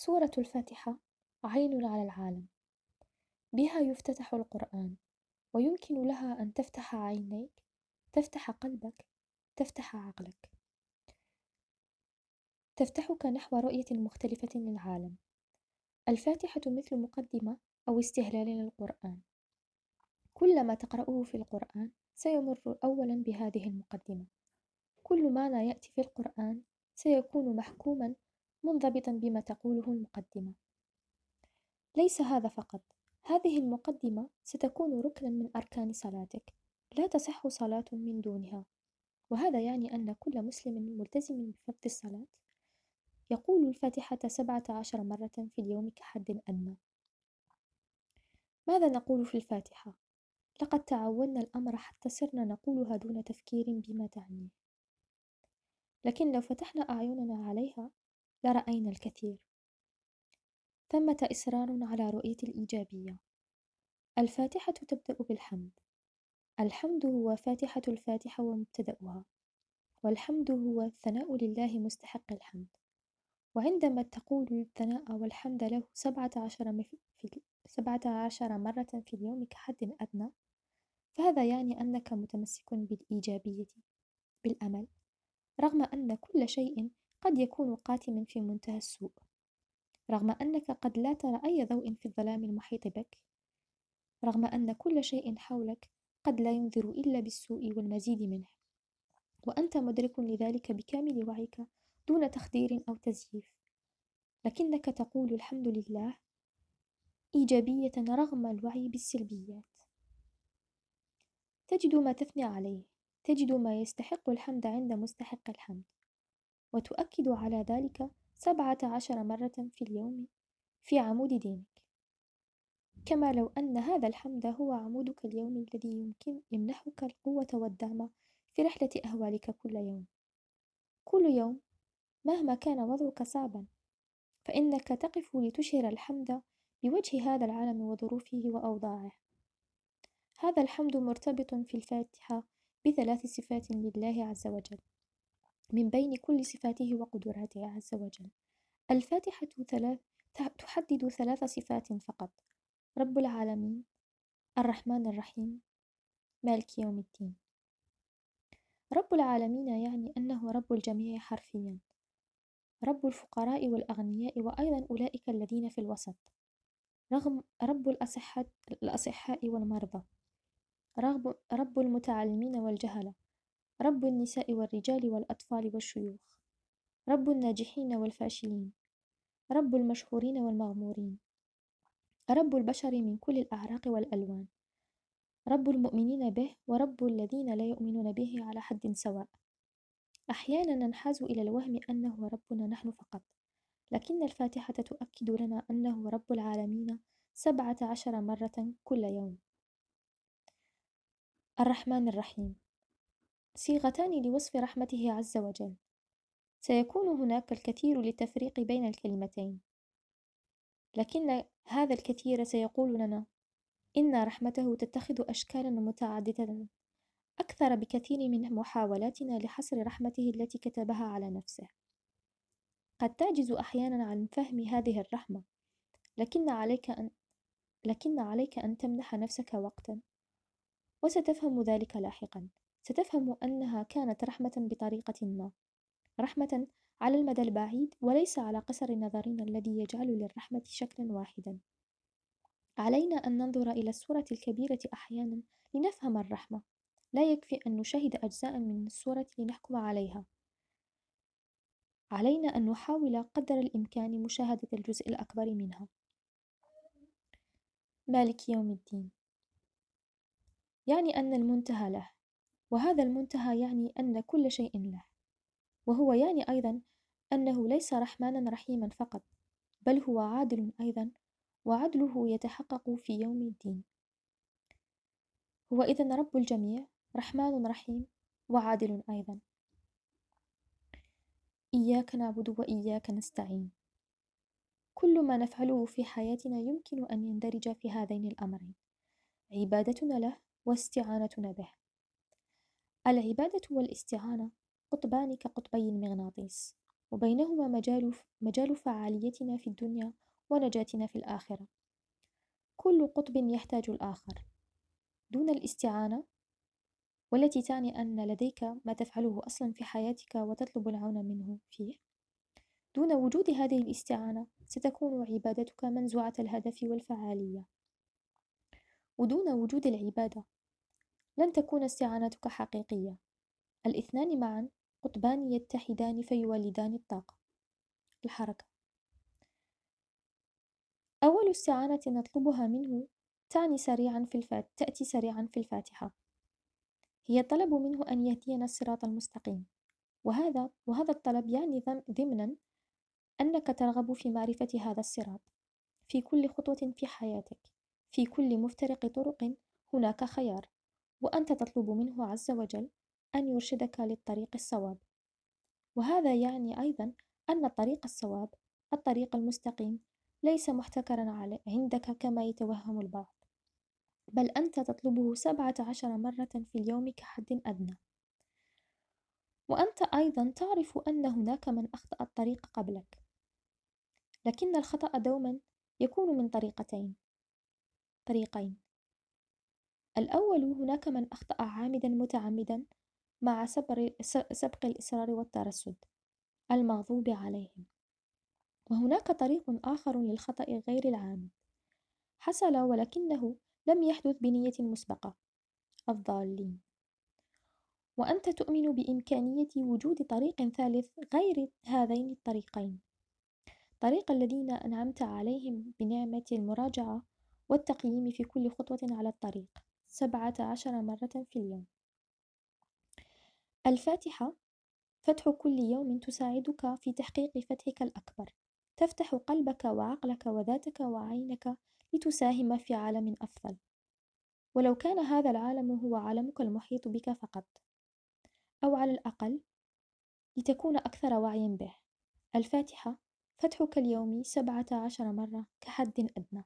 سورة الفاتحة عين على العالم. بها يفتتح القرآن ويمكن لها أن تفتح عينيك تفتح قلبك تفتح عقلك. تفتحك نحو رؤية مختلفة للعالم. الفاتحة مثل مقدمة أو استهلال للقرآن. كل ما تقرأه في القرآن سيمر أولا بهذه المقدمة. كل معنى يأتي في القرآن سيكون محكوما منضبطا بما تقوله المقدمة. ليس هذا فقط. هذه المقدمة ستكون ركنا من أركان صلاتك. لا تصح صلاة من دونها. وهذا يعني أن كل مسلم ملتزم بفرض الصلاة. يقول الفاتحة سبعة عشر مرة في اليوم كحد أدنى. ماذا نقول في الفاتحة؟ لقد تعودنا الأمر حتى صرنا نقولها دون تفكير بما تعنيه. لكن لو فتحنا أعيننا عليها لرأينا الكثير. ثمة إصرار على رؤية الإيجابية. الفاتحة تبدأ بالحمد. الحمد هو فاتحة الفاتحة ومبتدأها. والحمد هو الثناء لله مستحق الحمد. وعندما تقول الثناء والحمد له سبعة عشر, في سبعة عشر مرة في اليوم كحد أدنى فهذا يعني أنك متمسك بالإيجابية بالأمل. رغم أن كل شيء قد يكون قاتما في منتهى السوء رغم أنك قد لا ترى أي ضوء في الظلام المحيط بك رغم أن كل شيء حولك قد لا ينذر إلا بالسوء والمزيد منه. وأنت مدرك لذلك بكامل وعيك دون تخدير أو تزييف. لكنك تقول الحمد لله إيجابية رغم الوعي بالسلبيات. تجد ما تثني عليه تجد ما يستحق الحمد عند مستحق الحمد. وتؤكد على ذلك سبعة عشر مرة في اليوم في عمود دينك. كما لو أن هذا الحمد هو عمودك اليومي الذي يمكن يمنحك القوة والدعم في رحلة أهوالك كل يوم. كل يوم مهما كان وضعك صعبا فإنك تقف لتشهر الحمد بوجه هذا العالم وظروفه وأوضاعه. هذا الحمد مرتبط في الفاتحة بثلاث صفات لله عز وجل. من بين كل صفاته وقدراته عز وجل. الفاتحة ثلاث تحدد ثلاث صفات فقط. رب العالمين الرحمن الرحيم مالك يوم الدين. رب العالمين يعني أنه رب الجميع حرفيا. رب الفقراء والأغنياء وأيضا أولئك الذين في الوسط. رغم رب الأصحاء, الأصحاء والمرضى. رب, رب المتعلمين والجهلة. رب النساء والرجال والأطفال والشيوخ. رب الناجحين والفاشلين. رب المشهورين والمغمورين. رب البشر من كل الأعراق والألوان. رب المؤمنين به ورب الذين لا يؤمنون به على حد سواء. أحيانا ننحاز إلى الوهم أنه ربنا نحن فقط. لكن الفاتحة تؤكد لنا أنه رب العالمين سبعة عشر مرة كل يوم. الرحمن الرحيم. صيغتان لوصف رحمته عز وجل. سيكون هناك الكثير للتفريق بين الكلمتين. لكن هذا الكثير سيقول لنا إن رحمته تتخذ أشكالا متعددة أكثر بكثير من محاولاتنا لحصر رحمته التي كتبها على نفسه. قد تعجز أحيانا عن فهم هذه الرحمة لكن عليك أن لكن عليك أن تمنح نفسك وقتا وستفهم ذلك لاحقا. ستفهم أنها كانت رحمة بطريقة ما رحمة على المدى البعيد وليس على قصر نظرنا الذي يجعل للرحمة شكلا واحدا. علينا أن ننظر إلى الصورة الكبيرة أحيانا لنفهم الرحمة. لا يكفي أن نشاهد أجزاء من الصورة لنحكم عليها. علينا أن نحاول قدر الإمكان مشاهدة الجزء الأكبر منها. مالك يوم الدين. يعني أن المنتهى له. وهذا المنتهى يعني أن كل شيء له وهو يعني أيضا أنه ليس رحمانا رحيما فقط بل هو عادل أيضا وعدله يتحقق في يوم الدين. هو إذن رب الجميع رحمن رحيم وعادل أيضا. إياك نعبد وإياك نستعين. كل ما نفعله في حياتنا يمكن أن يندرج في هذين الأمرين عبادتنا له واستعانتنا به. العبادة والاستعانة قطبان كقطبي المغناطيس وبينهما مجال, مجال فعاليتنا في الدنيا ونجاتنا في الآخرة. كل قطب يحتاج الآخر. دون الاستعانة والتي تعني أن لديك ما تفعله أصلا في حياتك وتطلب العون منه فيه دون وجود هذه الاستعانة ستكون عبادتك منزوعة الهدف والفعالية. ودون وجود العبادة لن تكون استعانتك حقيقية. الاثنان معا قطبان يتحدان فيولدان الطاقة. الحركة. أول استعانة نطلبها منه تعني سريعا في الفات... تأتي سريعا في الفاتحة. هي طلب منه أن يهدينا الصراط المستقيم. وهذا وهذا الطلب يعني ضمنا أنك ترغب في معرفة هذا الصراط. في كل خطوة في حياتك في كل مفترق طرق هناك خيار. وأنت تطلب منه عز وجل أن يرشدك للطريق الصواب. وهذا يعني أيضا أن الطريق الصواب الطريق المستقيم ليس محتكرا عندك كما يتوهم البعض. بل أنت تطلبه سبعة عشر مرة في اليوم كحد أدنى. وأنت أيضا تعرف أن هناك من أخطأ الطريق قبلك. لكن الخطأ دوما يكون من طريقتين. طريقين. الأول هناك من أخطأ عامدا متعمدا مع سبق الإصرار والترصد المغضوب عليهم. وهناك طريق آخر للخطأ غير العامد حصل ولكنه لم يحدث بنية مسبقة الضالين. وأنت تؤمن بإمكانية وجود طريق ثالث غير هذين الطريقين. طريق الذين أنعمت عليهم بنعمة المراجعة والتقييم في كل خطوة على الطريق. سبعة عشر مرة في اليوم. الفاتحة فتح كل يوم تساعدك في تحقيق فتحك الأكبر. تفتح قلبك وعقلك وذاتك وعينك لتساهم في عالم أفضل. ولو كان هذا العالم هو عالمك المحيط بك فقط. أو على الأقل لتكون أكثر وعيا به. الفاتحة فتحك اليومي سبعة عشر مرة كحد أدنى.